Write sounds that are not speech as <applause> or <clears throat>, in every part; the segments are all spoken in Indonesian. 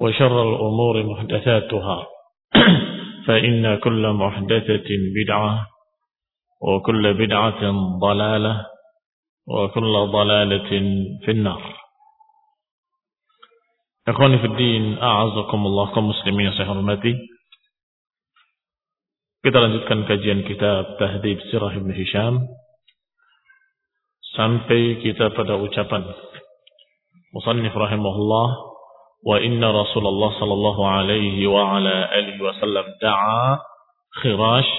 وشر الأمور محدثاتها. <clears throat> فإن كل محدثة بدعة وكل بدعة ضلالة وكل ضلالة في النار. أخواني في الدين أعزكم الله كمسلمين صحيح المتي kita lanjutkan kajian kitab Tahdib Sirah Ibn Hisham. Sampai kita pada ucapan Musannif Rahimahullah. Wa inna Rasulullah sallallahu alaihi wa ala alihi wasallam da'a Khirash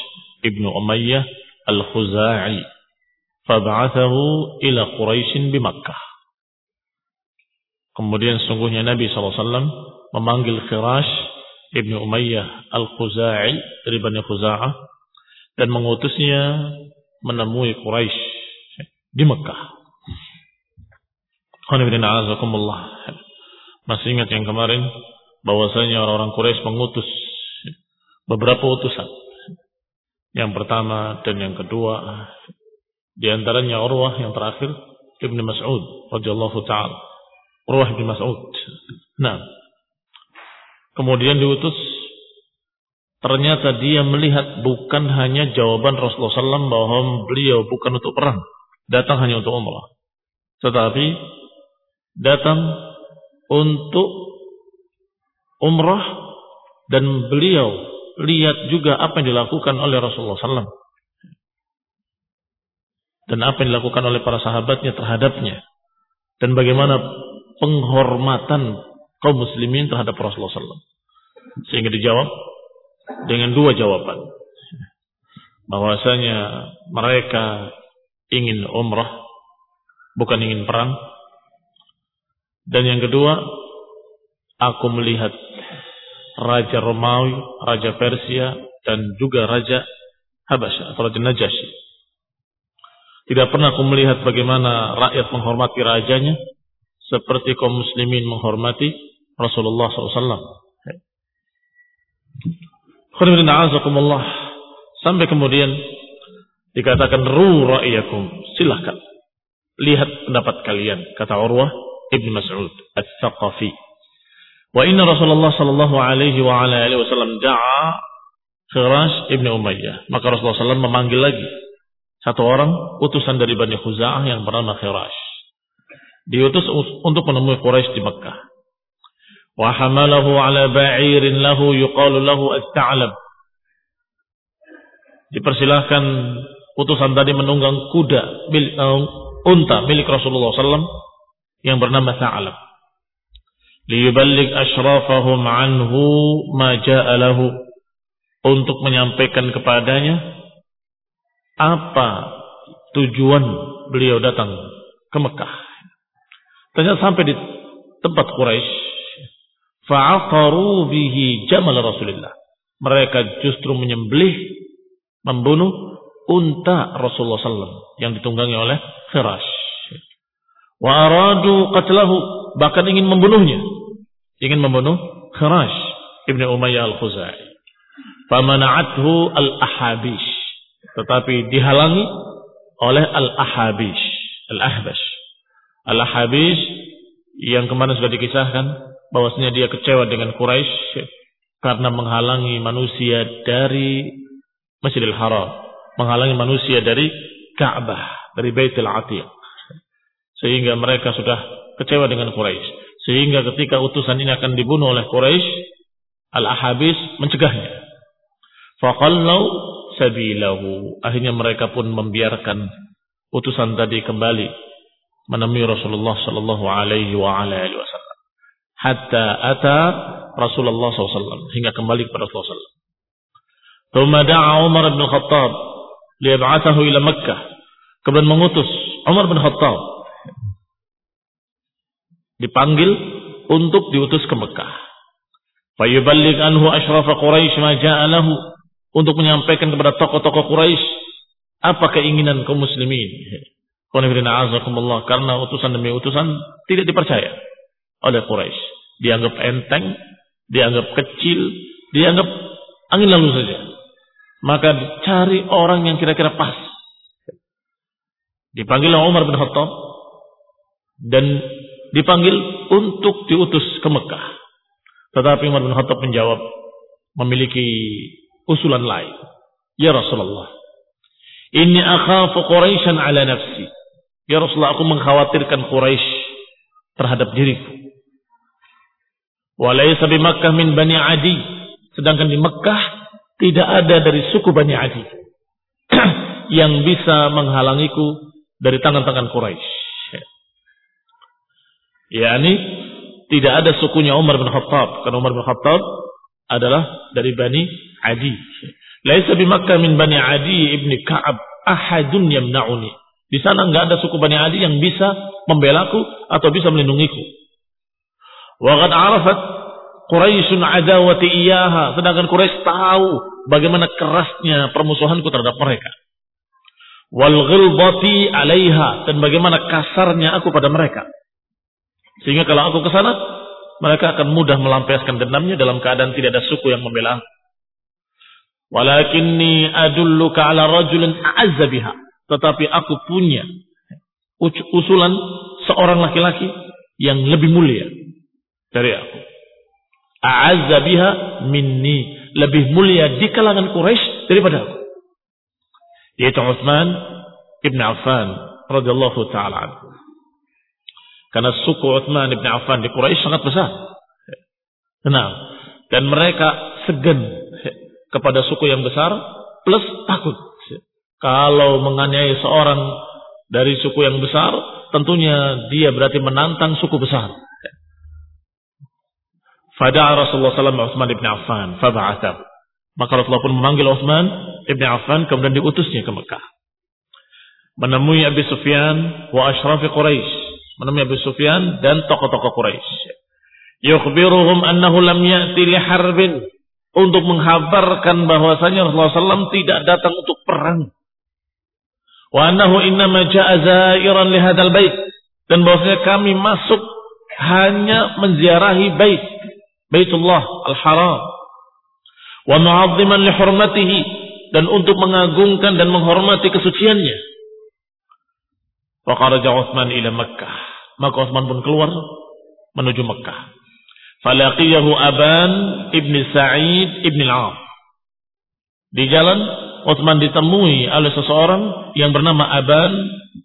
ibn Umayyah al-Khuzai fab'athahu ila Quraisy bi Makkah Kemudian sungguhnya Nabi SAW memanggil Khirash Ibnu Umayyah Al-Khuzai dari Bani Khuza'ah dan mengutusnya menemui Quraisy di Mekah. Masih ingat yang kemarin bahwasanya orang-orang Quraisy mengutus beberapa utusan. Yang pertama dan yang kedua di antaranya Urwah yang terakhir Ibnu Mas'ud radhiyallahu taala Urwah bin Mas'ud. Nah, kemudian diutus ternyata dia melihat bukan hanya jawaban Rasulullah SAW bahwa beliau bukan untuk perang, datang hanya untuk umrah, tetapi datang untuk umrah dan beliau lihat juga apa yang dilakukan oleh Rasulullah SAW dan apa yang dilakukan oleh para sahabatnya terhadapnya dan bagaimana penghormatan kaum muslimin terhadap Rasulullah SAW. Sehingga dijawab dengan dua jawaban. Bahwasanya mereka ingin umrah, bukan ingin perang. Dan yang kedua, aku melihat Raja Romawi, Raja Persia, dan juga Raja Habasya atau Raja Najasyi. Tidak pernah aku melihat bagaimana rakyat menghormati rajanya, seperti kaum muslimin menghormati Rasulullah SAW. Sampai kemudian dikatakan ru ra'iyakum. Silahkan. Lihat pendapat kalian. Kata Urwah Ibn Mas'ud. Al-Thaqafi. Wa inna Rasulullah sallallahu alaihi wa ala alihi wasallam da'a Khirash Ibn Umayyah. Maka Rasulullah SAW memanggil lagi satu orang utusan dari Bani Khuza'ah yang bernama Khirash diutus untuk menemui Quraisy di Mekah. Wa hamalahu ala ba'irin lahu yuqalu lahu as-ta'lab. Dipersilahkan utusan tadi menunggang kuda milik uh, unta milik Rasulullah SAW yang bernama Sa'lab. Liyuballig ashrafahum anhu ma ja'a lahu untuk menyampaikan kepadanya apa tujuan beliau datang ke Mekah. Ternyata sampai di tempat Quraisy, fa'aqaru bihi jamal Rasulullah. Mereka justru menyembelih, membunuh unta Rasulullah SAW yang ditunggangi oleh Khirash. Wa aradu qatlahu bahkan ingin membunuhnya. Ingin membunuh Khirash ibnu Umayyah al-Khuzai. Famana'athu al-Ahabish. Tetapi dihalangi oleh al-Ahabish. Al-Ahbash. Al-Ahabish yang kemarin sudah dikisahkan bahwasanya dia kecewa dengan Quraisy karena menghalangi manusia dari Masjidil Haram, menghalangi manusia dari Ka'bah, dari Baitul Atiq. Sehingga mereka sudah kecewa dengan Quraisy. Sehingga ketika utusan ini akan dibunuh oleh Quraisy, Al-Ahabis mencegahnya. Faqallau sabilahu. Akhirnya mereka pun membiarkan utusan tadi kembali menemui Rasulullah sallallahu alaihi wa alihi wasallam. Hatta ata Rasulullah SAW hingga kembali kepada Rasulullah SAW. Thumma da'a Umar bin Khattab liyab'athahu ila Makkah. Kemudian mengutus Umar bin Khattab dipanggil untuk diutus ke Mekah. Fayuballigh anhu ashrafa Quraisy ma ja'alahu untuk menyampaikan kepada tokoh-tokoh Quraisy apa keinginan kaum muslimin. Karena utusan demi utusan tidak dipercaya oleh Quraisy. Dianggap enteng, dianggap kecil, dianggap angin lalu saja. Maka cari orang yang kira-kira pas. Dipanggil Umar bin Khattab dan dipanggil untuk diutus ke Mekah. Tetapi Umar bin Khattab menjawab memiliki usulan lain. Ya Rasulullah, ini akhafu Quraisyan ala nafsi. Ya Rasulullah, aku mengkhawatirkan Quraisy terhadap diriku. Walaysa bi Makkah min Bani Adi. Sedangkan di Mekah tidak ada dari suku Bani Adi <clears throat> yang bisa menghalangiku dari tangan-tangan Quraisy yakni tidak ada sukunya Umar bin Khattab karena Umar bin Khattab adalah dari Bani Adi. Laisa bi Makkah min Bani Adi ibni Ka'ab ahadun yamna'uni. Di sana enggak ada suku Bani Adi yang bisa membelaku atau bisa melindungiku. Wa qad arafat Quraisyun adawati iyaha. Sedangkan Quraisy tahu bagaimana kerasnya permusuhanku terhadap mereka. Wal ghilbati alaiha dan bagaimana kasarnya aku pada mereka. Sehingga kalau aku ke sana, mereka akan mudah melampiaskan dendamnya dalam keadaan tidak ada suku yang membela. Walakinni adulluka ala rajulin a'azza. Tetapi aku punya usulan seorang laki-laki yang lebih mulia dari aku. A'azza minni. Lebih mulia di kalangan Quraisy daripada aku. Yaitu Utsman ibn Affan radhiyallahu taala anhu. Karena suku Utsman bin Affan di Quraisy sangat besar. Nah, dan mereka segan kepada suku yang besar plus takut. Kalau menganiaya seorang dari suku yang besar, tentunya dia berarti menantang suku besar. Fada'a Rasulullah SAW Utsman bin Affan, faba'atha. Maka Rasulullah pun memanggil Utsman bin Affan kemudian diutusnya ke Mekah. Menemui Abi Sufyan wa asyrafi Quraisy menemui Abu Sufyan dan tokoh-tokoh Quraisy. Yukhbiruhum annahu lam ya'ti li harbin untuk menghabarkan bahwasanya Rasulullah SAW tidak datang untuk perang. Wa annahu innama ja'a zairan li hadzal bait dan bahwasanya kami masuk hanya menziarahi bait Baitullah Al-Haram wa mu'azziman li hurmatihi dan untuk mengagungkan dan menghormati kesuciannya. Wa kharaja Utsman ila Makkah. Maka Utsman pun keluar menuju Makkah. Falaqiyahu Aban ibni Sa'id ibni al Di jalan Utsman ditemui oleh seseorang yang bernama Aban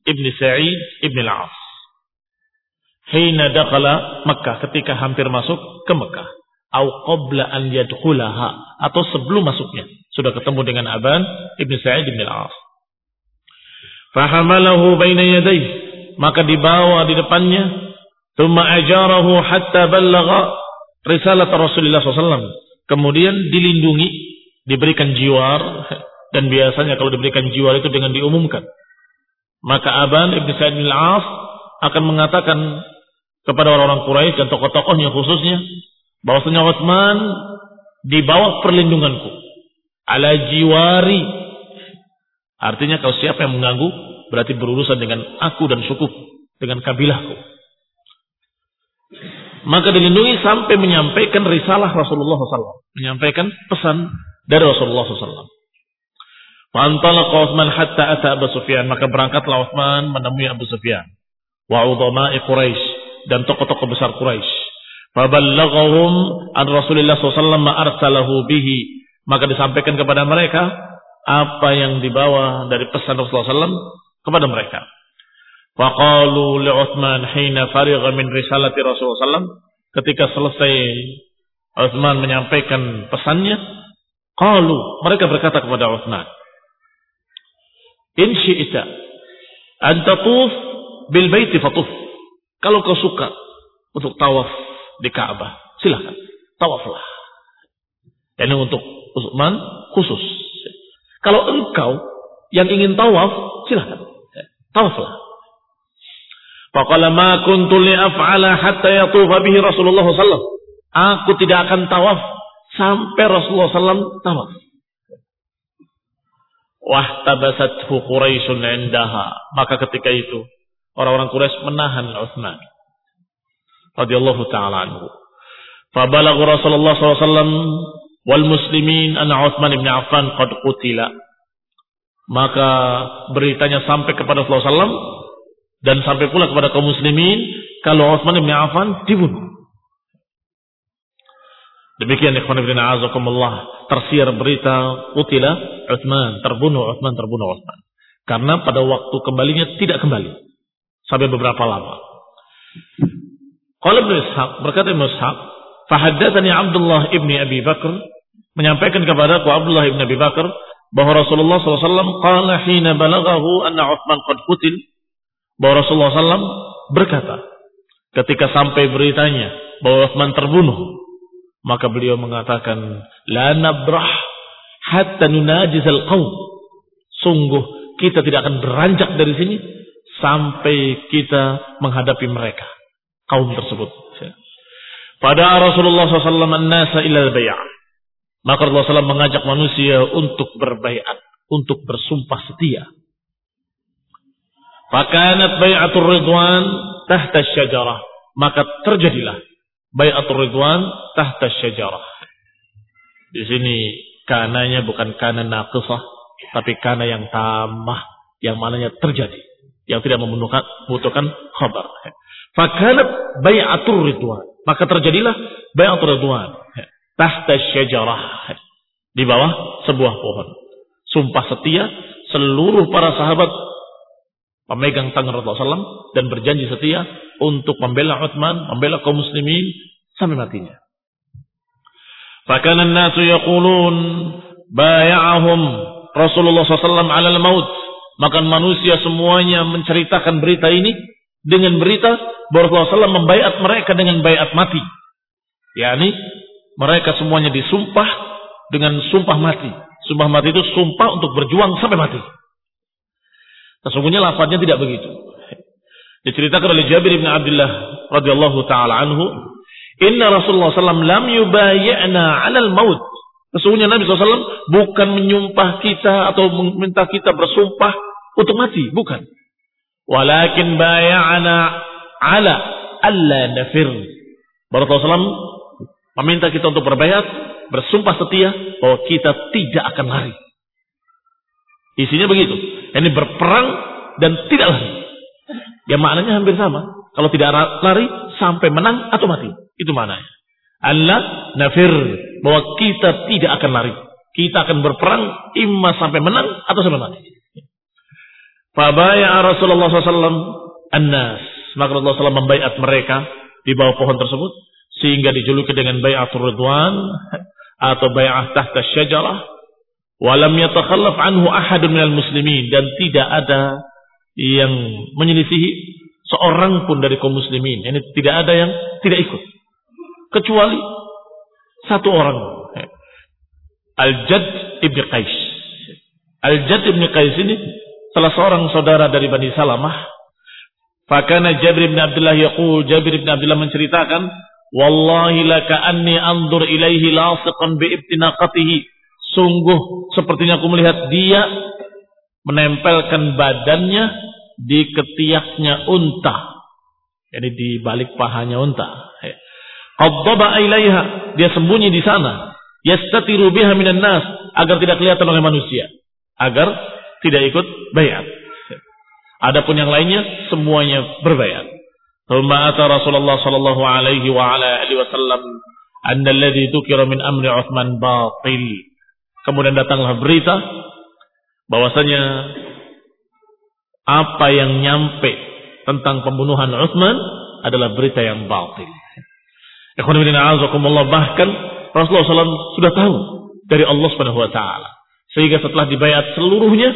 ibni Sa'id ibni al-As. Hina dakhala Makkah ketika hampir masuk ke Makkah. Au qabla an yadkhulaha atau sebelum masuknya sudah ketemu dengan Aban ibni Sa'id ibni al-As. Fahamalahu baina yadayh. Maka dibawa di depannya. Thumma ajarahu hatta ballagha risalah Rasulullah SAW. Kemudian dilindungi, diberikan jiwar. Dan biasanya kalau diberikan jiwar itu dengan diumumkan. Maka Aban Ibn Sa'id bin Al-As akan mengatakan kepada orang-orang Quraisy dan tokoh-tokohnya khususnya bahwasanya Utsman di bawah perlindunganku ala jiwari artinya kalau siapa yang mengganggu berarti berurusan dengan aku dan suku dengan kabilahku. Maka dilindungi sampai menyampaikan risalah Rasulullah SAW menyampaikan pesan dari Rasulullah SAW Fantalaqa Utsman hatta ata Abu Sufyan. Maka berangkatlah Utsman menemui Abu Sufyan. Wa udhama'i Quraisy dan tokoh-tokoh besar Quraisy Faballaghahum an Rasulullah SAW ma arsalahu bihi. Maka disampaikan kepada mereka apa yang dibawa dari pesan Rasulullah SAW kepada mereka. Faqalu li Uthman hina farigha min risalati Rasulullah SAW. Ketika selesai Uthman menyampaikan pesannya. Qalu. Mereka berkata kepada Uthman. In syi'ita. Antatuf bil baiti fatuf. Kalau kau suka untuk tawaf di Ka'bah. Silahkan. Tawaflah. Ini untuk Utsman khusus. Kalau engkau yang ingin tawaf, silahkan. Tawaflah. Faqala ma kuntu li'af'ala hatta yatufa bihi Rasulullah sallallahu Aku tidak akan tawaf sampai Rasulullah sallallahu tawaf. Wahtabasathu Quraisyun indaha. Maka ketika itu orang-orang Quraisy menahan Utsman radhiyallahu taala anhu. Fabalagha Rasulullah SAW wal muslimin anna Utsman bin Affan qad qutila. Maka beritanya sampai kepada Rasulullah SAW dan sampai pula kepada kaum muslimin kalau Utsman bin Affan dibunuh. Demikian ikhwan ibn a'azakumullah tersiar berita qutila Utsman terbunuh Utsman terbunuh Utsman. Karena pada waktu kembalinya tidak kembali sampai beberapa lama. Qala Ibnu Ishaq, berkata Ibnu Ishaq, "Fahaddatsani Abdullah ibni Abi Bakar menyampaikan kepada aku Abdullah ibni Abi Bakar bahwa Rasulullah SAW qala hina balaghahu anna Utsman qad qutil bahwa Rasulullah SAW berkata ketika sampai beritanya bahwa Utsman terbunuh maka beliau mengatakan la nabrah hatta nunajizal qaum sungguh kita tidak akan beranjak dari sini sampai kita menghadapi mereka kaum tersebut. Pada Rasulullah SAW an-nasa ilal bay'ah. Maka Rasulullah SAW mengajak manusia untuk berbaiat, untuk bersumpah setia. Fakanat bay'atul ridwan tahta syajarah. Maka terjadilah bay'atul ridwan tahta syajarah. Di sini kananya bukan kana naqisah, tapi kana yang tamah, yang mananya terjadi, yang tidak membutuhkan khabar. Fakanat bay'atur ridwan. Maka terjadilah bay'atur ridwan. Tahta syajarah. Di bawah sebuah pohon. Sumpah setia seluruh para sahabat pemegang tangan Rasulullah SAW dan berjanji setia untuk membela Uthman, membela kaum muslimin sampai matinya. Fakana nasu yaqulun bay'ahum Rasulullah SAW alal maut. Maka manusia semuanya menceritakan berita ini dengan berita bahwa Rasulullah SAW mereka dengan bayat mati. yakni mereka semuanya disumpah dengan sumpah mati. Sumpah mati itu sumpah untuk berjuang sampai mati. Sesungguhnya lafadznya tidak begitu. Diceritakan oleh Jabir bin Abdullah radhiyallahu taala anhu, "Inna Rasulullah SAW lam yubayyana 'alal maut." Sesungguhnya Nabi SAW bukan menyumpah kita atau meminta kita bersumpah untuk mati, bukan. Walakin baya'ana ala alla nafir. Rasulullah meminta kita untuk berbayat, bersumpah setia bahwa kita tidak akan lari. Isinya begitu. Ini berperang dan tidak lari. Ya maknanya hampir sama. Kalau tidak lari sampai menang atau mati. Itu maknanya. Allah nafir. Bahwa kita tidak akan lari. Kita akan berperang imma sampai menang atau sampai mati. Fabaya Rasulullah SAW An-Nas. Maka Rasulullah SAW membaiat mereka di bawah pohon tersebut. Sehingga dijuluki dengan bayatul ridwan. Atau bayat tahta syajarah. Walam yatakhallaf anhu ahadun minal muslimin. Dan tidak ada yang menyelisihi seorang pun dari kaum muslimin. Ini tidak ada yang tidak ikut. Kecuali satu orang. Al-Jad ibn Qais. Al-Jad ibn Qais ini salah seorang saudara dari Bani Salamah Fakana Jabir bin Abdullah yaqul Jabir bin Abdullah menceritakan wallahi laka anni anzur ilaihi lasiqan bi ibtinaqatihi. Sungguh sepertinya aku melihat dia menempelkan badannya di ketiaknya unta. Jadi di balik pahanya unta. Qaddaba ilaiha. Dia sembunyi di sana. Yastatiru biha minan nas. Agar tidak kelihatan oleh manusia. Agar tidak ikut bayat Adapun yang lainnya semuanya berbayar. Thumma ata Rasulullah sallallahu alaihi wa ala alihi wasallam anna alladhi tukira min amri Utsman batil. Kemudian datanglah berita bahwasanya apa yang nyampe tentang pembunuhan Utsman adalah berita yang batil. Ikhwan bahkan Rasulullah SAW sudah tahu dari Allah Subhanahu wa taala. Sehingga setelah dibayar seluruhnya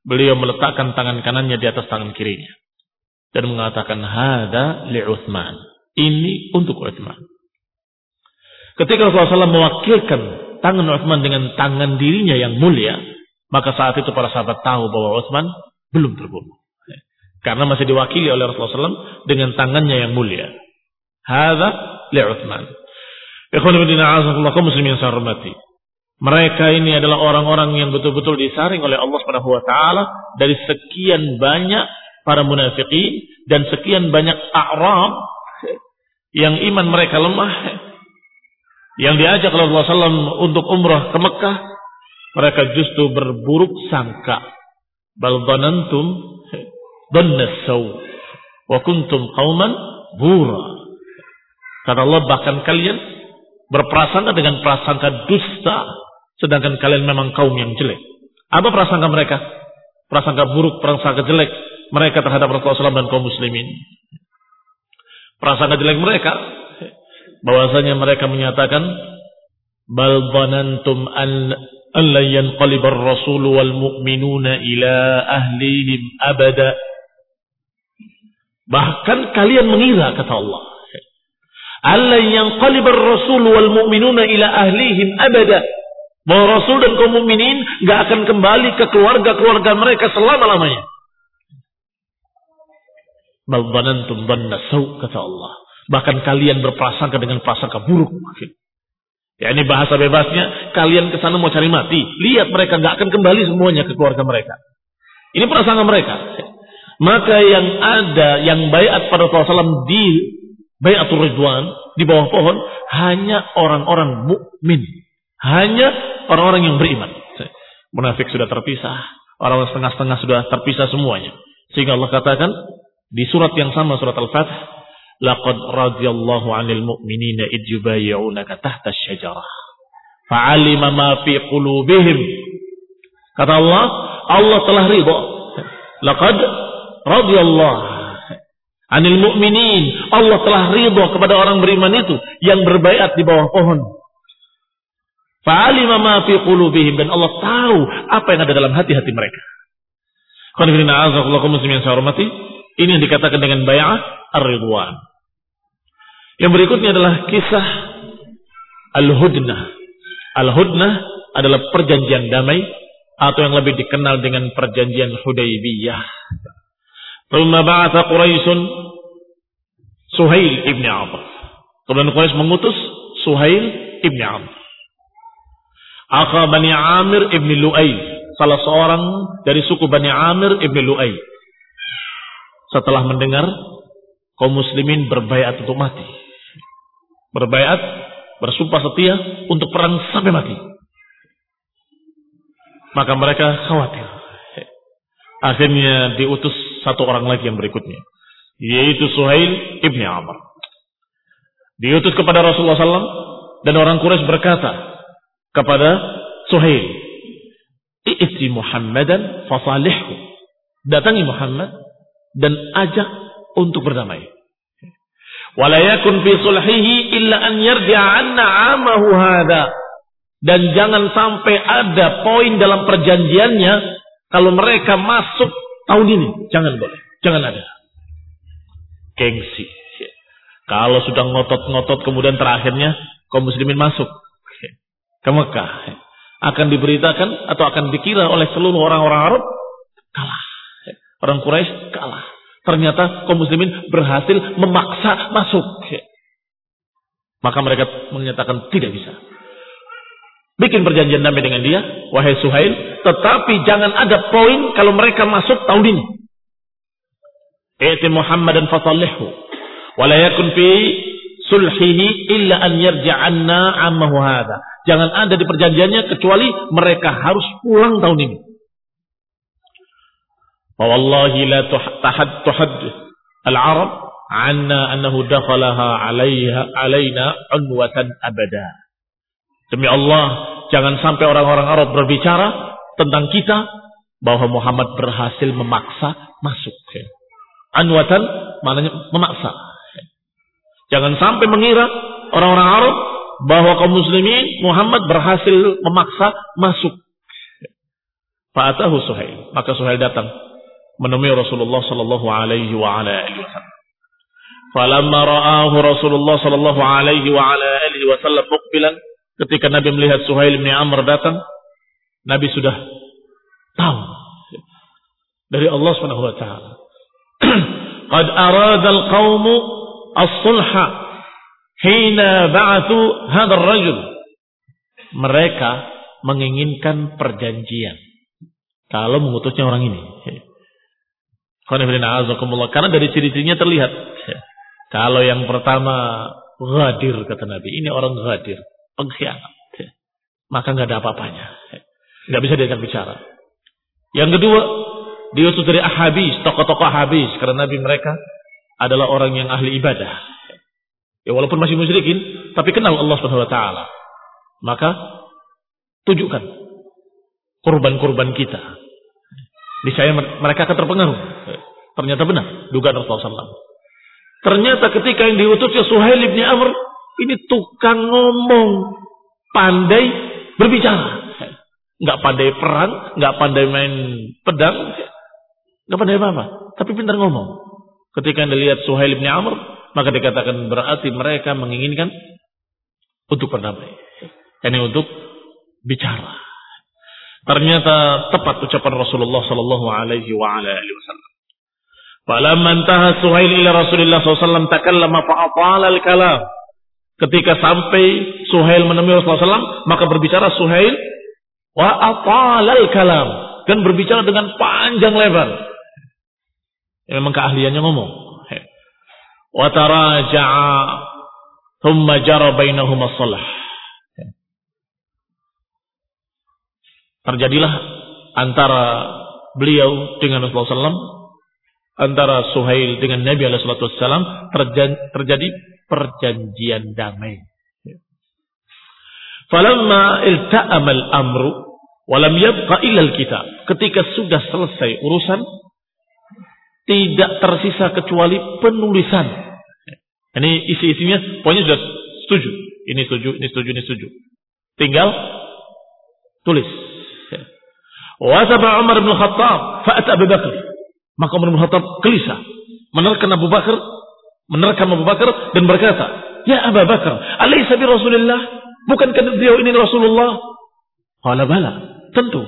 Beliau meletakkan tangan kanannya di atas tangan kirinya. Dan mengatakan, Hada li Uthman. Ini untuk Uthman. Ketika Rasulullah SAW mewakilkan tangan Uthman dengan tangan dirinya yang mulia, maka saat itu para sahabat tahu bahwa Uthman belum terbunuh. Karena masih diwakili oleh Rasulullah SAW dengan tangannya yang mulia. Hada li Uthman. Ikhwan ibn muslimin yang saya hormati. Mereka ini adalah orang-orang yang betul-betul disaring oleh Allah Subhanahu wa taala dari sekian banyak para munafikin dan sekian banyak a'rab yang iman mereka lemah yang diajak oleh Rasulullah SAW untuk umrah ke Mekah mereka justru berburuk sangka. Bal dhanantum dhannasaw wa kuntum qauman bura kata Allah bahkan kalian berprasangka dengan prasangka dusta Sedangkan kalian memang kaum yang jelek. Apa prasangka mereka? Prasangka buruk, prasangka jelek mereka terhadap Rasulullah SAW dan kaum muslimin. Prasangka jelek mereka bahwasanya mereka menyatakan bal dhanantum an alla yanqalib ar-rasul wal mu'minuna ila ahlihim abada bahkan kalian mengira kata Allah alla yanqalib ar-rasul wal mu'minuna ila ahlihim abada bahwa Rasul dan kaum mukminin nggak akan kembali ke keluarga-keluarga mereka selama-lamanya. Bal dhanantum kata Allah. Bahkan kalian berprasangka dengan prasangka buruk. Ya ini bahasa bebasnya, kalian ke sana mau cari mati. Lihat mereka nggak akan kembali semuanya ke keluarga mereka. Ini prasangka mereka. Maka yang ada, yang bayat pada Rasulullah di bayatul Ridwan, di bawah pohon, hanya orang-orang mukmin. Hanya orang-orang yang beriman. Munafik sudah terpisah. Orang setengah-setengah sudah terpisah semuanya. Sehingga Allah katakan di surat yang sama surat Al-Fatih, laqad radhiyallahu 'anil mu'minina id yubayyi'unaka tahta asy-syajarah. Fa'alima ma fi qulubihim. Kata Allah, Allah telah ridha. Laqad radhiyallahu 'anil mu'minin. Allah telah ridha kepada orang beriman itu yang berbaiat di bawah pohon. Fa'alima ma fi qulubihim dan Allah tahu apa yang ada dalam hati-hati mereka. Qanifirina azakullah muslimin saya hormati. Ini yang dikatakan dengan bay'ah ar-ridwan. Yang berikutnya adalah kisah Al-Hudnah. Al-Hudnah adalah perjanjian damai atau yang lebih dikenal dengan perjanjian Hudaybiyah. Thumma ba'atha Quraisyun Suhail ibn Amr. Kemudian Quraisy mengutus Suhail ibn Amr. Akha Bani Amir ibn Lu'ay. Salah seorang dari suku Bani Amir ibn Lu'ay. Setelah mendengar kaum muslimin berbaiat untuk mati. Berbaiat, bersumpah setia untuk perang sampai mati. Maka mereka khawatir. Akhirnya diutus satu orang lagi yang berikutnya. Yaitu Suhail ibn Amr. Diutus kepada Rasulullah SAW. Dan orang Quraisy berkata, kepada Suhail. I'ti Muhammadan fasalihhu. Datangi Muhammad dan ajak untuk berdamai. Wala yakun fi sulhihi illa an yarji'a anna 'amahu hadha. Dan jangan sampai ada poin dalam perjanjiannya kalau mereka masuk tahun ini. Jangan boleh. Jangan ada. Gengsi. Kalau sudah ngotot-ngotot kemudian terakhirnya kaum muslimin masuk ke Mekah akan diberitakan atau akan dikira oleh seluruh orang-orang Arab kalah. Orang Quraisy kalah. Ternyata kaum muslimin berhasil memaksa masuk. Maka mereka menyatakan tidak bisa. Bikin perjanjian damai dengan dia, wahai Suhail, tetapi jangan ada poin kalau mereka masuk tahun ini. Muhammad dan fasallihu. Wala yakun fi sulhihi illa an yarja'anna ammahu hadha. Jangan ada di perjanjiannya kecuali mereka harus pulang tahun ini. Wallahi la tahad tuhad al-Arab anna annahu dakhalaha alaiha alaina unwatan abada. Demi Allah, jangan sampai orang-orang Arab berbicara tentang kita bahwa Muhammad berhasil memaksa masuk. Anwatan maknanya memaksa. Jangan sampai mengira orang-orang Arab bahwa kaum muslimin Muhammad berhasil memaksa masuk. Fa'atahu Suhail. Maka Suhail datang menemui Rasulullah sallallahu alaihi wa ala alihi wasallam. Ra'ahu Rasulullah sallallahu alaihi wa ala alihi wasallam muqbilan Ketika Nabi melihat Suhail bin Amr datang, Nabi sudah tahu dari Allah Subhanahu wa taala. <clears throat> Qad arada al-qaum as-sulha hina ba'athu hadha ar-rajul. Mereka menginginkan perjanjian kalau mengutusnya orang ini. Karena dari ciri-cirinya terlihat. Kalau yang pertama ghadir kata Nabi, ini orang ghadir pengkhianat. Maka nggak ada apa-apanya. Nggak bisa diajak bicara. Yang kedua, diutus dari Ahabis, tokoh-tokoh Ahabis. Karena Nabi mereka adalah orang yang ahli ibadah. Ya walaupun masih musyrikin, tapi kenal Allah Subhanahu wa taala. Maka tunjukkan kurban-kurban kita. Niscaya mereka akan terpengaruh. Ternyata benar dugaan Rasulullah SAW. Ternyata ketika yang diutusnya Suhail bin Amr ini tukang ngomong, pandai berbicara. Nggak pandai perang, nggak pandai main pedang, nggak pandai apa-apa. Tapi pintar ngomong. Ketika anda lihat Suhail bin Amr, maka dikatakan berarti mereka menginginkan untuk berdamai. Ini untuk bicara. Ternyata tepat ucapan Rasulullah Sallallahu Alaihi Wasallam. Falamma intaha Suhail ila Rasulullah SAW takallama fa'atala al-kalam. Ketika sampai Suhail menemui Rasulullah SAW, maka berbicara Suhail wa atalal kalam dan berbicara dengan panjang lebar. Ya, memang keahliannya ngomong. Wa taraja'a thumma jara bainahuma salah. Terjadilah antara beliau dengan Rasulullah SAW, antara Suhail dengan Nabi SAW terjadi perjanjian damai. Falamma ilta'amal amru walam yabqa illa kitab. Ketika sudah selesai urusan tidak tersisa kecuali penulisan. Ini isi-isinya pokoknya sudah setuju. Ini setuju, ini setuju, ini setuju. Tinggal tulis. Wasaba Umar bin Khattab fa'at Abu Bakar. Maka Umar bin Khattab gelisah. Menerkan Abu Bakar menerkam Abu Bakar dan berkata, "Ya Abu Bakar, alaisa bi Rasulillah? Bukankah beliau ini Rasulullah?" Qala bala, tentu.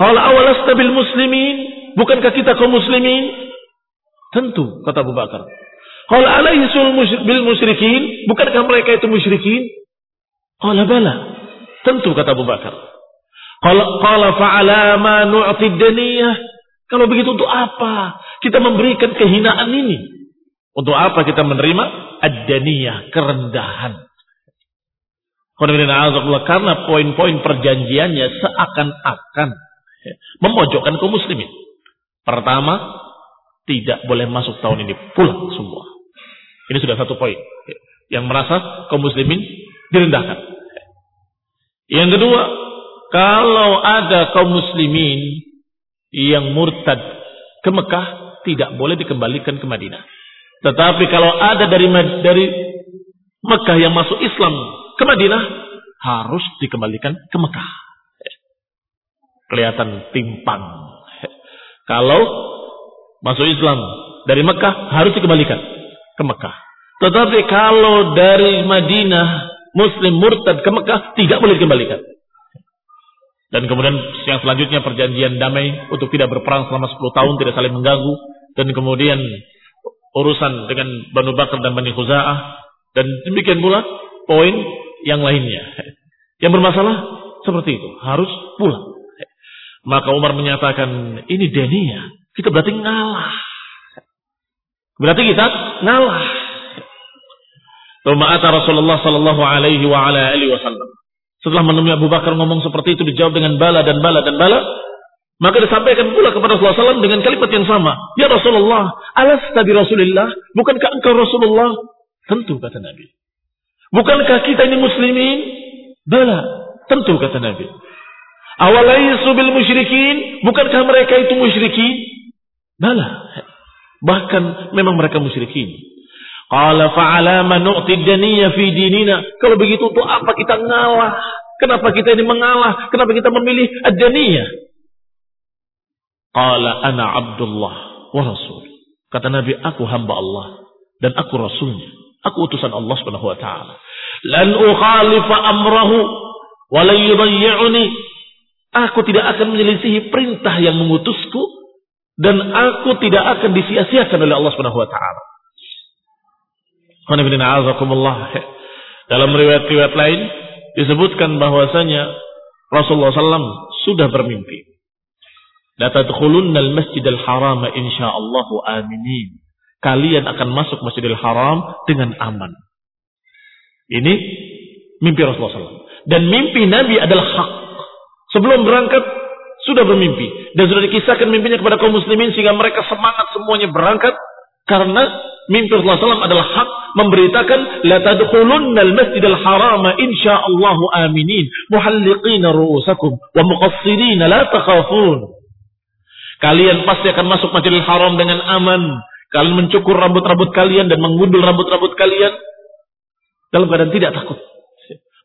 Qala awalasta bil muslimin? Bukankah kita kaum muslimin? Tentu, kata Abu Bakar. Qala alaisul bil musyrikin? Bukankah mereka itu musyrikin? Qala bala, tentu kata Abu Bakar. Qala fa'ala ma nu'ti Kalau begitu untuk apa kita memberikan kehinaan ini? Untuk apa kita menerima ad-daniyah, kerendahan. Karena poin-poin perjanjiannya seakan-akan memojokkan kaum muslimin. Pertama, tidak boleh masuk tahun ini pulang semua. Ini sudah satu poin yang merasa kaum muslimin direndahkan. Yang kedua, kalau ada kaum muslimin yang murtad ke Mekah, tidak boleh dikembalikan ke Madinah. Tetapi kalau ada dari dari Mekah yang masuk Islam ke Madinah harus dikembalikan ke Mekah. Kelihatan timpang. Kalau masuk Islam dari Mekah harus dikembalikan ke Mekah. Tetapi kalau dari Madinah Muslim murtad ke Mekah tidak boleh dikembalikan. Dan kemudian yang selanjutnya perjanjian damai untuk tidak berperang selama 10 tahun, tidak saling mengganggu. Dan kemudian urusan dengan Banu Bakar dan Bani Khuza'ah. Dan demikian pula poin yang lainnya. Yang bermasalah seperti itu. Harus pulang. Maka Umar menyatakan, ini denia. Kita berarti ngalah. Berarti kita ngalah. Tuma'ata Rasulullah sallallahu alaihi wa ala alihi wasallam. Setelah menemui Abu Bakar ngomong seperti itu dijawab dengan bala dan bala dan bala. Maka disampaikan pula kepada Rasulullah SAW dengan kalimat yang sama. Ya Rasulullah, alas tabi Rasulullah, bukankah engkau Rasulullah? Tentu kata Nabi. Bukankah kita ini muslimin? Bala, tentu kata Nabi. Awalaisu bil musyrikin, bukankah mereka itu musyrikin? Bala. Bahkan memang mereka musyrikin. Qala fa'alama nu'ti daniyya fi dinina. Kalau begitu untuk apa kita ngalah? Kenapa kita ini mengalah? Kenapa kita memilih ad-daniyah? Qala ana Abdullah wa Rasul. Kata Nabi, aku hamba Allah dan aku rasulnya. Aku utusan Allah Subhanahu wa taala. Lan ukhalifa amrahu wa la yudayyi'uni. Aku tidak akan menyelisihi perintah yang mengutusku dan aku tidak akan disia-siakan oleh Allah Subhanahu wa taala. Dalam riwayat-riwayat lain disebutkan bahwasanya Rasulullah SAW sudah bermimpi. La tadkhulunnal masjidal haram insyaallah aminin. Kalian akan masuk Masjidil Haram dengan aman. Ini mimpi Rasulullah SAW. Dan mimpi Nabi adalah hak. Sebelum berangkat sudah bermimpi dan sudah dikisahkan mimpinya kepada kaum muslimin sehingga mereka semangat semuanya berangkat karena mimpi Rasulullah SAW adalah hak memberitakan la tadkhulunnal masjidal haram insyaallah aminin muhalliqina ru'usakum wa muqassirin la takhafun. Kalian pasti akan masuk Masjidil Haram dengan aman. Kalian mencukur rambut-rambut kalian dan mengundul rambut-rambut kalian dalam keadaan tidak takut.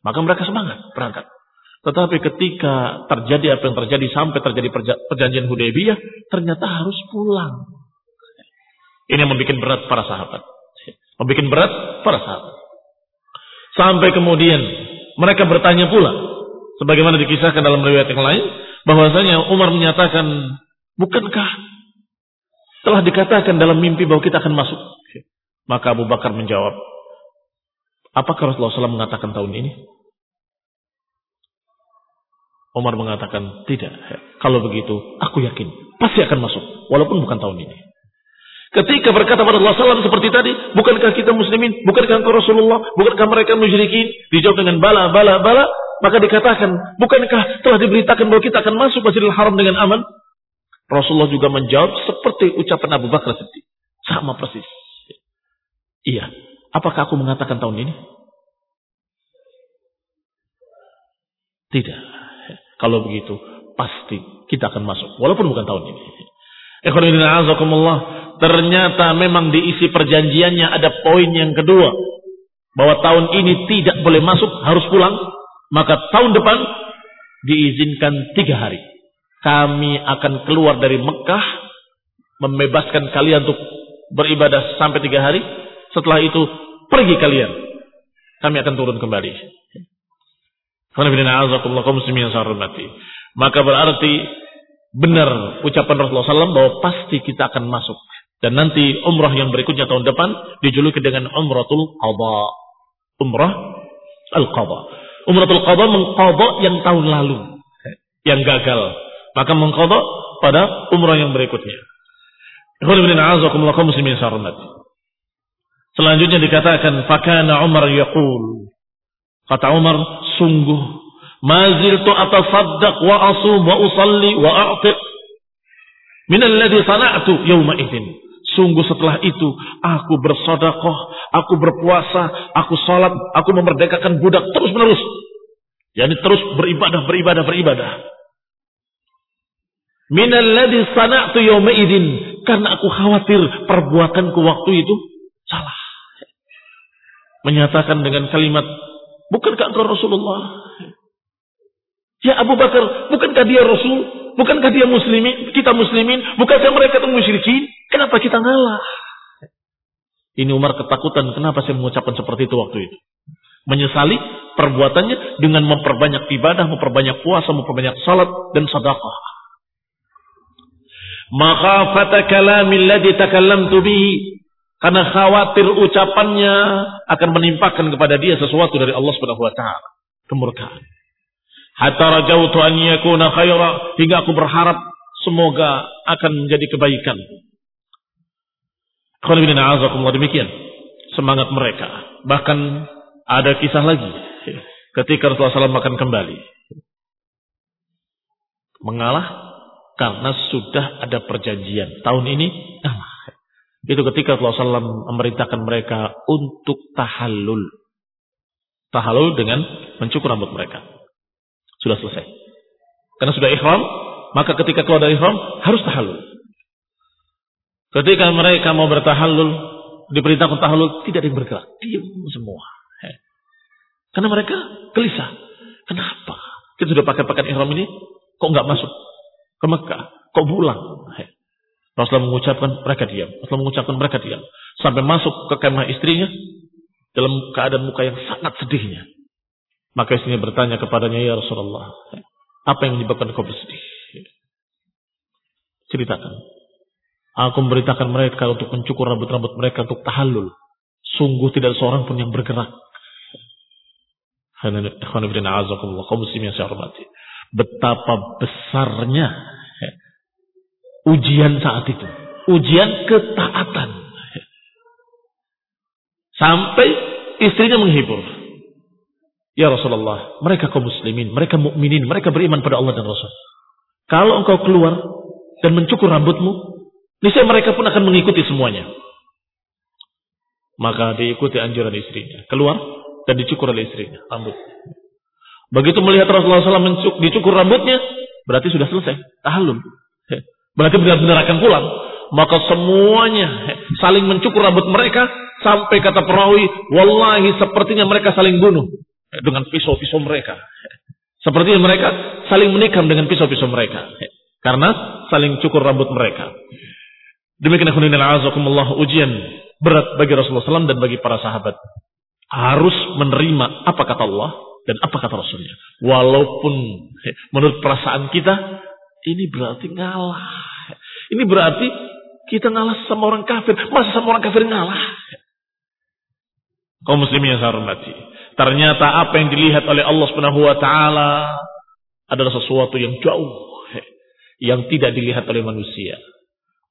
Maka mereka semangat berangkat. Tetapi ketika terjadi apa yang terjadi sampai terjadi perjanjian Hudaybiyah, ternyata harus pulang. Ini yang membuat berat para sahabat. Membuat berat para sahabat. Sampai kemudian mereka bertanya pula. Sebagaimana dikisahkan dalam riwayat yang lain. bahwasanya Umar menyatakan. Bukankah telah dikatakan dalam mimpi bahwa kita akan masuk? Maka Abu Bakar menjawab. Apakah Rasulullah SAW mengatakan tahun ini? Umar mengatakan tidak. Kalau begitu, aku yakin pasti akan masuk, walaupun bukan tahun ini. Ketika berkata pada SAW seperti tadi, bukankah kita muslimin, bukankah engkau Rasulullah, bukankah mereka musyrikin? Dijawab dengan bala, bala, bala. Maka dikatakan, bukankah telah diberitakan bahwa kita akan masuk Masjidil Haram dengan aman? Rasulullah juga menjawab seperti ucapan Abu Bakar Siddiq. Sama persis. Iya. Apakah aku mengatakan tahun ini? Tidak. Kalau begitu, pasti kita akan masuk. Walaupun bukan tahun ini. Ternyata memang diisi perjanjiannya ada poin yang kedua. Bahwa tahun ini tidak boleh masuk, harus pulang. Maka tahun depan diizinkan tiga hari. Kami akan keluar dari Mekah, membebaskan kalian untuk beribadah sampai tiga hari. Setelah itu, pergi kalian. Kami akan turun kembali. Maka berarti benar ucapan Rasulullah SAW bahwa pasti kita akan masuk. Dan nanti umrah yang berikutnya tahun depan dijuluki dengan umratul qadha. Umrah al-qadha. Umratul qadha mengqadha yang tahun lalu. Yang gagal. Maka mengqadha pada umrah yang berikutnya. Selanjutnya dikatakan fakana Umar yaqul. Kata Umar, sungguh maziltu atasaddaq wa asum wa usalli wa a'tiq min alladhi sana'tu yawma izin. Sungguh setelah itu aku bersodakoh, aku berpuasa, aku sholat, aku memerdekakan budak terus menerus. Jadi terus beribadah, beribadah, beribadah. Minalladhi sana'tu yawma idin. Karena aku khawatir perbuatanku waktu itu salah. Menyatakan dengan kalimat bukankah engkau Rasulullah? Ya Abu Bakar, bukankah dia Rasul? Bukankah dia muslimin? Kita muslimin? Bukankah mereka itu musyrikin? Kenapa kita ngalah? Ini Umar ketakutan. Kenapa saya mengucapkan seperti itu waktu itu? Menyesali perbuatannya dengan memperbanyak ibadah, memperbanyak puasa, memperbanyak salat dan sedekah. Maka fata kalamil ladzi takallamtu bihi karena khawatir ucapannya akan menimpakan kepada dia sesuatu dari Allah Subhanahu wa taala, kemurkaan. Hatta rajautu an yakuna khaira hingga aku berharap semoga akan menjadi kebaikan. Kalau demikian semangat mereka. Bahkan ada kisah lagi ketika Rasulullah SAW akan kembali. Mengalah karena sudah ada perjanjian. Tahun ini Itu ketika Rasulullah SAW memerintahkan mereka untuk tahallul. Tahallul dengan mencukur rambut mereka. Sudah selesai. Karena sudah ikhram, maka ketika keluar dari ihram harus tahallul. Ketika mereka mau bertahallul, diperintahkan tahallul, tidak ada yang bergerak, diam semua. Karena mereka gelisah. Kenapa? Kita sudah pakai pakaian ihram ini, kok nggak masuk ke Mekah? Kok pulang? Rasulullah mengucapkan mereka diam. Rasulullah mengucapkan mereka diam. Sampai masuk ke kemah istrinya dalam keadaan muka yang sangat sedihnya. Maka istrinya bertanya kepadanya, Ya Rasulullah, apa yang menyebabkan kau bersedih? Ceritakan. Aku memberitakan mereka untuk mencukur rambut-rambut mereka untuk tahallul. Sungguh tidak seorang pun yang bergerak. Betapa besarnya ujian saat itu. Ujian ketaatan. Sampai istrinya menghibur. Ya Rasulullah, mereka kaum muslimin, mereka mukminin, mereka beriman pada Allah dan Rasul. Kalau engkau keluar dan mencukur rambutmu, niscaya mereka pun akan mengikuti semuanya. Maka diikuti anjuran istrinya. Keluar dan dicukur oleh istrinya rambut. Begitu melihat Rasulullah SAW dicukur rambutnya, berarti sudah selesai. Tahallul. Berarti benar-benar akan pulang. Maka semuanya saling mencukur rambut mereka sampai kata perawi, wallahi sepertinya mereka saling bunuh dengan pisau-pisau mereka. Sepertinya mereka saling menikam dengan pisau-pisau mereka. Karena saling cukur rambut mereka. Demikian azakumullah ujian berat bagi Rasulullah SAW dan bagi para sahabat. Harus menerima apa kata Allah dan apa kata Rasulnya. Walaupun menurut perasaan kita ini berarti ngalah. Ini berarti kita ngalah sama orang kafir. Masa sama orang kafir ngalah? Kau muslimin yang saya hormati. Ternyata apa yang dilihat oleh Allah Subhanahu wa taala adalah sesuatu yang jauh yang tidak dilihat oleh manusia.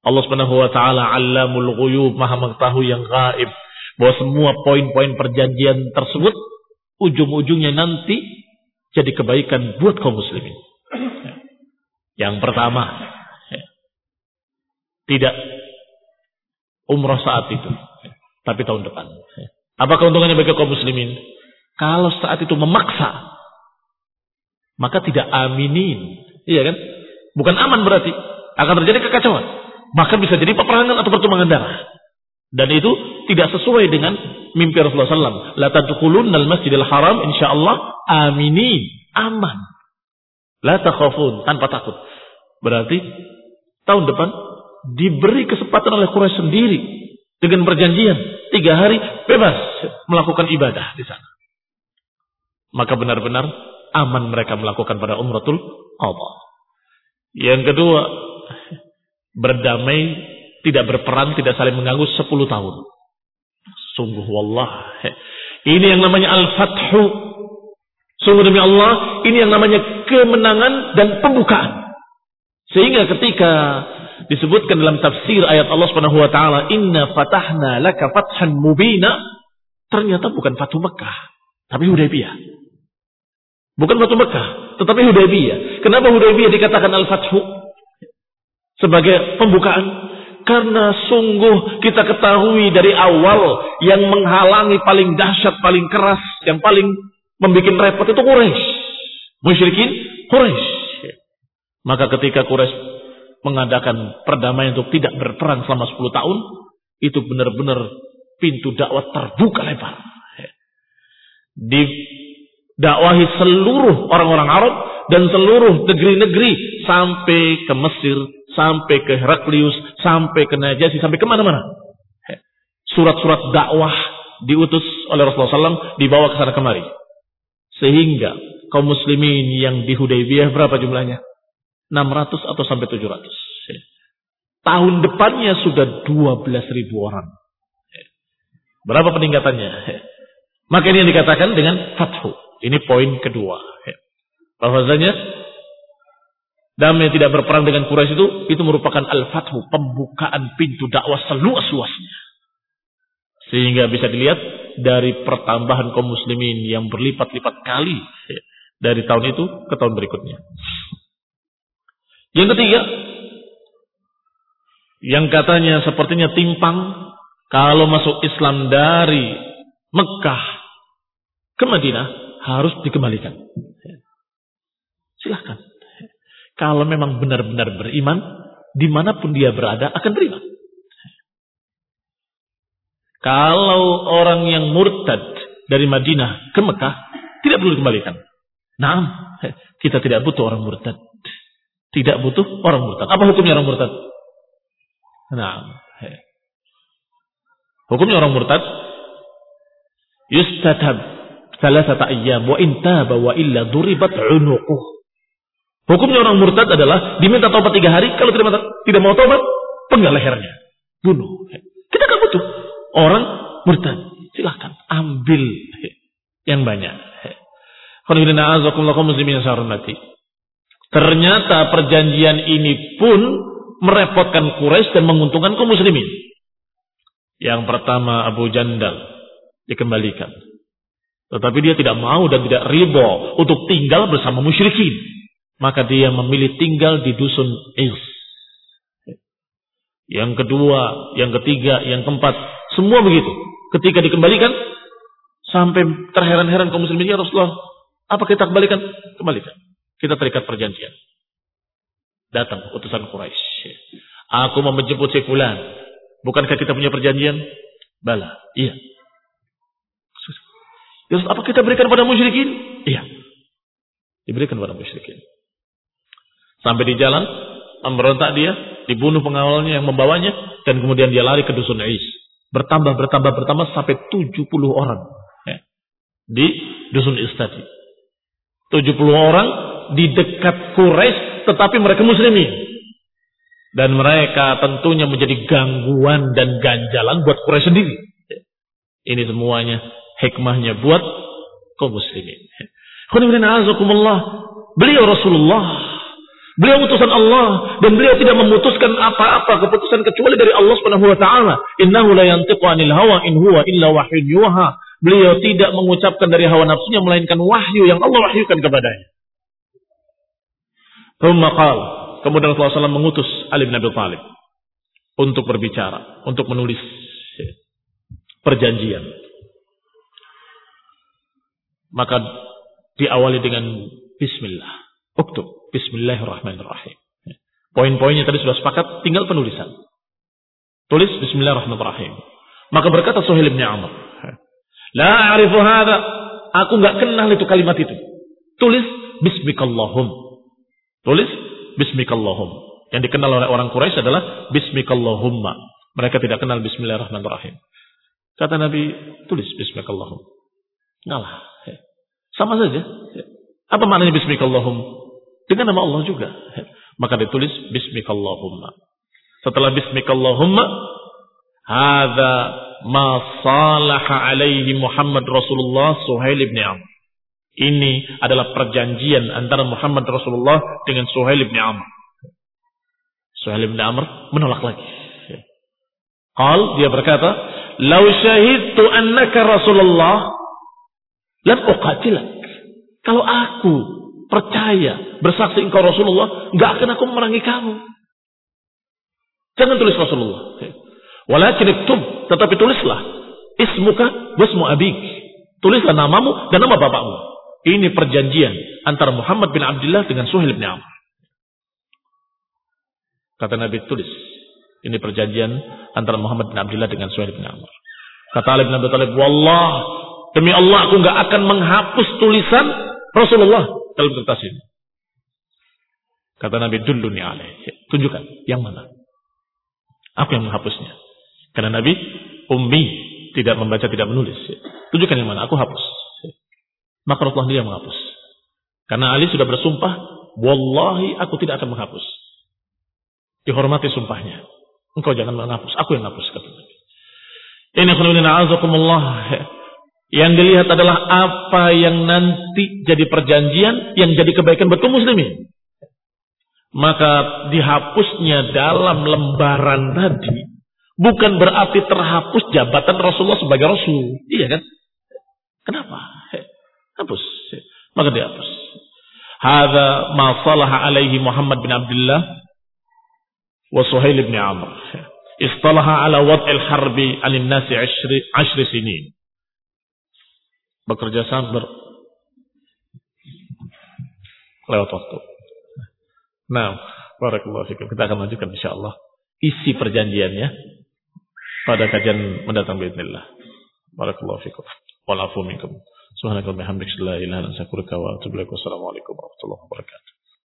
Allah Subhanahu wa taala Allamul Ghuyub, Maha mengetahui yang gaib. Bahwa semua poin-poin perjanjian tersebut ujung-ujungnya nanti jadi kebaikan buat kaum muslimin. Yang pertama, tidak umroh saat itu, tapi tahun depan. Apa keuntungannya bagi kaum muslimin? Kalau saat itu memaksa, maka tidak aminin. Iya kan? Bukan aman berarti. Akan terjadi kekacauan. Bahkan bisa jadi peperangan atau pertumbangan darah. Dan itu tidak sesuai dengan mimpi Rasulullah SAW. La tadkhulunna al-masjidil haram insyaallah aminin. Aman. La takhafun, tanpa takut. Berarti tahun depan diberi kesempatan oleh Quraisy sendiri dengan perjanjian tiga hari bebas melakukan ibadah di sana. Maka benar-benar aman mereka melakukan pada umratul Allah. Yang kedua, berdamai, tidak berperang, tidak saling mengganggu 10 tahun. Sungguh wallah. Ini yang namanya al-fathu Sungguh demi Allah, ini yang namanya kemenangan dan pembukaan. Sehingga ketika disebutkan dalam tafsir ayat Allah Subhanahu wa taala, "Inna fatahna laka fathan mubina", ternyata bukan Fatu Mekah, tapi Hudaybiyah. Bukan Fatu Mekah, tetapi Hudaybiyah. Kenapa Hudaybiyah dikatakan Al-Fathu? Sebagai pembukaan karena sungguh kita ketahui dari awal yang menghalangi paling dahsyat, paling keras, yang paling membuat repot itu Quraisy. Musyrikin Quraisy. Maka ketika Quraisy mengadakan perdamaian untuk tidak berperang selama 10 tahun, itu benar-benar pintu dakwah terbuka lebar. Di dakwahi seluruh orang-orang Arab dan seluruh negeri-negeri sampai ke Mesir, sampai ke Heraklius, sampai ke Najasi, sampai ke mana-mana. Surat-surat dakwah diutus oleh Rasulullah SAW dibawa ke sana kemari. Sehingga kaum muslimin yang di Hudaybiyah berapa jumlahnya? 600 atau sampai 700. Tahun depannya sudah 12 ribu orang. Berapa peningkatannya? Maka ini yang dikatakan dengan fathu. Ini poin kedua. Bahwasanya damai tidak berperang dengan Quraisy itu itu merupakan al-fathu, pembukaan pintu dakwah seluas-luasnya. Sehingga bisa dilihat dari pertambahan kaum muslimin yang berlipat-lipat kali dari tahun itu ke tahun berikutnya. Yang ketiga, yang katanya sepertinya timpang kalau masuk Islam dari Mekah ke Madinah harus dikembalikan. Silahkan. Kalau memang benar-benar beriman, di mana pun dia berada akan terima. Kalau orang yang murtad dari Madinah ke Mekah, tidak perlu dikembalikan. Nah, kita tidak butuh orang murtad. Tidak butuh orang murtad. Apa hukumnya orang murtad? Nah, hukumnya orang murtad yustatab salasata ayyam wa intaba wa illa duribat unuquh. Hukumnya orang murtad adalah diminta tobat tiga hari, kalau tidak, tidak mau tobat, penggal lehernya. Bunuh. Kita kan butuh orang murtad. Silahkan ambil yang banyak. Ternyata perjanjian ini pun merepotkan Quraisy dan menguntungkan kaum muslimin. Yang pertama Abu Jandal dikembalikan. Tetapi dia tidak mau dan tidak ribo untuk tinggal bersama musyrikin. Maka dia memilih tinggal di dusun Is. Yang kedua, yang ketiga, yang keempat, semua begitu. Ketika dikembalikan, sampai terheran-heran kaum muslimin, ya Rasulullah, apa kita kembalikan? Kembalikan. Kita terikat perjanjian. Datang utusan Quraisy. Aku mau menjemput si fulan. Bukankah kita punya perjanjian? Bala. Iya. Terus apa kita berikan pada musyrikin? Iya. Diberikan pada musyrikin. Sampai di jalan, memberontak dia, dibunuh pengawalnya yang membawanya, dan kemudian dia lari ke dusun Ais. Bertambah, bertambah, bertambah sampai 70 orang. Ya. Di dusun Ais tadi. 70 orang di dekat Quraisy tetapi mereka muslimin. Dan mereka tentunya menjadi gangguan dan ganjalan buat Quraisy sendiri. Ini semuanya hikmahnya buat kaum muslimin. Beliau Rasulullah. Beliau utusan Allah dan beliau tidak memutuskan apa-apa keputusan kecuali dari Allah Subhanahu wa taala. Innahu la yantiqu 'anil hawa in huwa illa wahyun yuha. Beliau tidak mengucapkan dari hawa nafsunya melainkan wahyu yang Allah wahyukan kepadanya. Kemudian Rasulullah SAW mengutus Ali bin Abi Thalib untuk berbicara, untuk menulis perjanjian. Maka diawali dengan Bismillah. Uktub. Bismillahirrahmanirrahim. Poin-poinnya tadi sudah sepakat, tinggal penulisan. Tulis Bismillahirrahmanirrahim. Maka berkata Suhail bin Amr. La a'rifu hadha. Aku nggak kenal itu kalimat itu. Tulis Bismikallahum. Tulis Bismikallahum. Yang dikenal oleh orang Quraisy adalah Bismikallahumma. Mereka tidak kenal Bismillahirrahmanirrahim. Kata Nabi, tulis Bismikallahum. Ngalah. Sama saja. Apa maknanya Bismikallahum? Dengan nama Allah juga. Maka ditulis Bismikallahumma. Setelah Bismikallahumma, Hada ma salaha alaihi Muhammad Rasulullah Suhail ibn Amr. Ini adalah perjanjian antara Muhammad Rasulullah dengan Suhail bin Amr. Suhail bin Amr menolak lagi. Qal dia berkata, "Lau syahidtu annaka Rasulullah, lam uqatilak." Kalau aku percaya bersaksi engkau Rasulullah, enggak akan aku memerangi kamu. Jangan tulis Rasulullah. Walakin iktub, tetapi tulislah ismuka wasmu abik. Tulislah namamu dan nama bapakmu. Ini perjanjian antara Muhammad bin Abdullah dengan Suhail bin Amr. Kata Nabi tulis. Ini perjanjian antara Muhammad bin Abdullah dengan Suhail bin Amr. Kata Ali bin Abi Thalib, "Wallah, demi Allah aku nggak akan menghapus tulisan Rasulullah dalam kertas ini." Kata Nabi, "Dulluni alaih." Tunjukkan yang mana. Aku yang menghapusnya. Karena Nabi ummi, tidak membaca, tidak menulis. Tunjukkan yang mana, aku hapus. Maka Rasulullah dia menghapus. Karena Ali sudah bersumpah, Wallahi aku tidak akan menghapus. Dihormati sumpahnya. Engkau jangan menghapus, aku yang menghapus. Ini khulunina azakumullah. Yang dilihat adalah apa yang nanti jadi perjanjian, yang jadi kebaikan betul muslimin. Maka dihapusnya dalam lembaran tadi, bukan berarti terhapus jabatan Rasulullah sebagai Rasul. Iya kan? Kenapa? Hapus. Maka dihapus. Hada ma salaha alaihi Muhammad bin Abdullah wa Suhail bin Amr. Istalaha ala wad'il harbi anin nasi ashri, ashri sinin. Bekerja sama ber... lewat waktu. Nah, barakallahu fikum. Kita akan lanjutkan insyaallah isi perjanjiannya pada kajian mendatang bismillah. Barakallahu fikum. Walafu minkum. Subhanakallahumma hamdika la ilaha illa anta astaghfiruka wa atubu ilaik. Wassalamualaikum warahmatullahi wabarakatuh.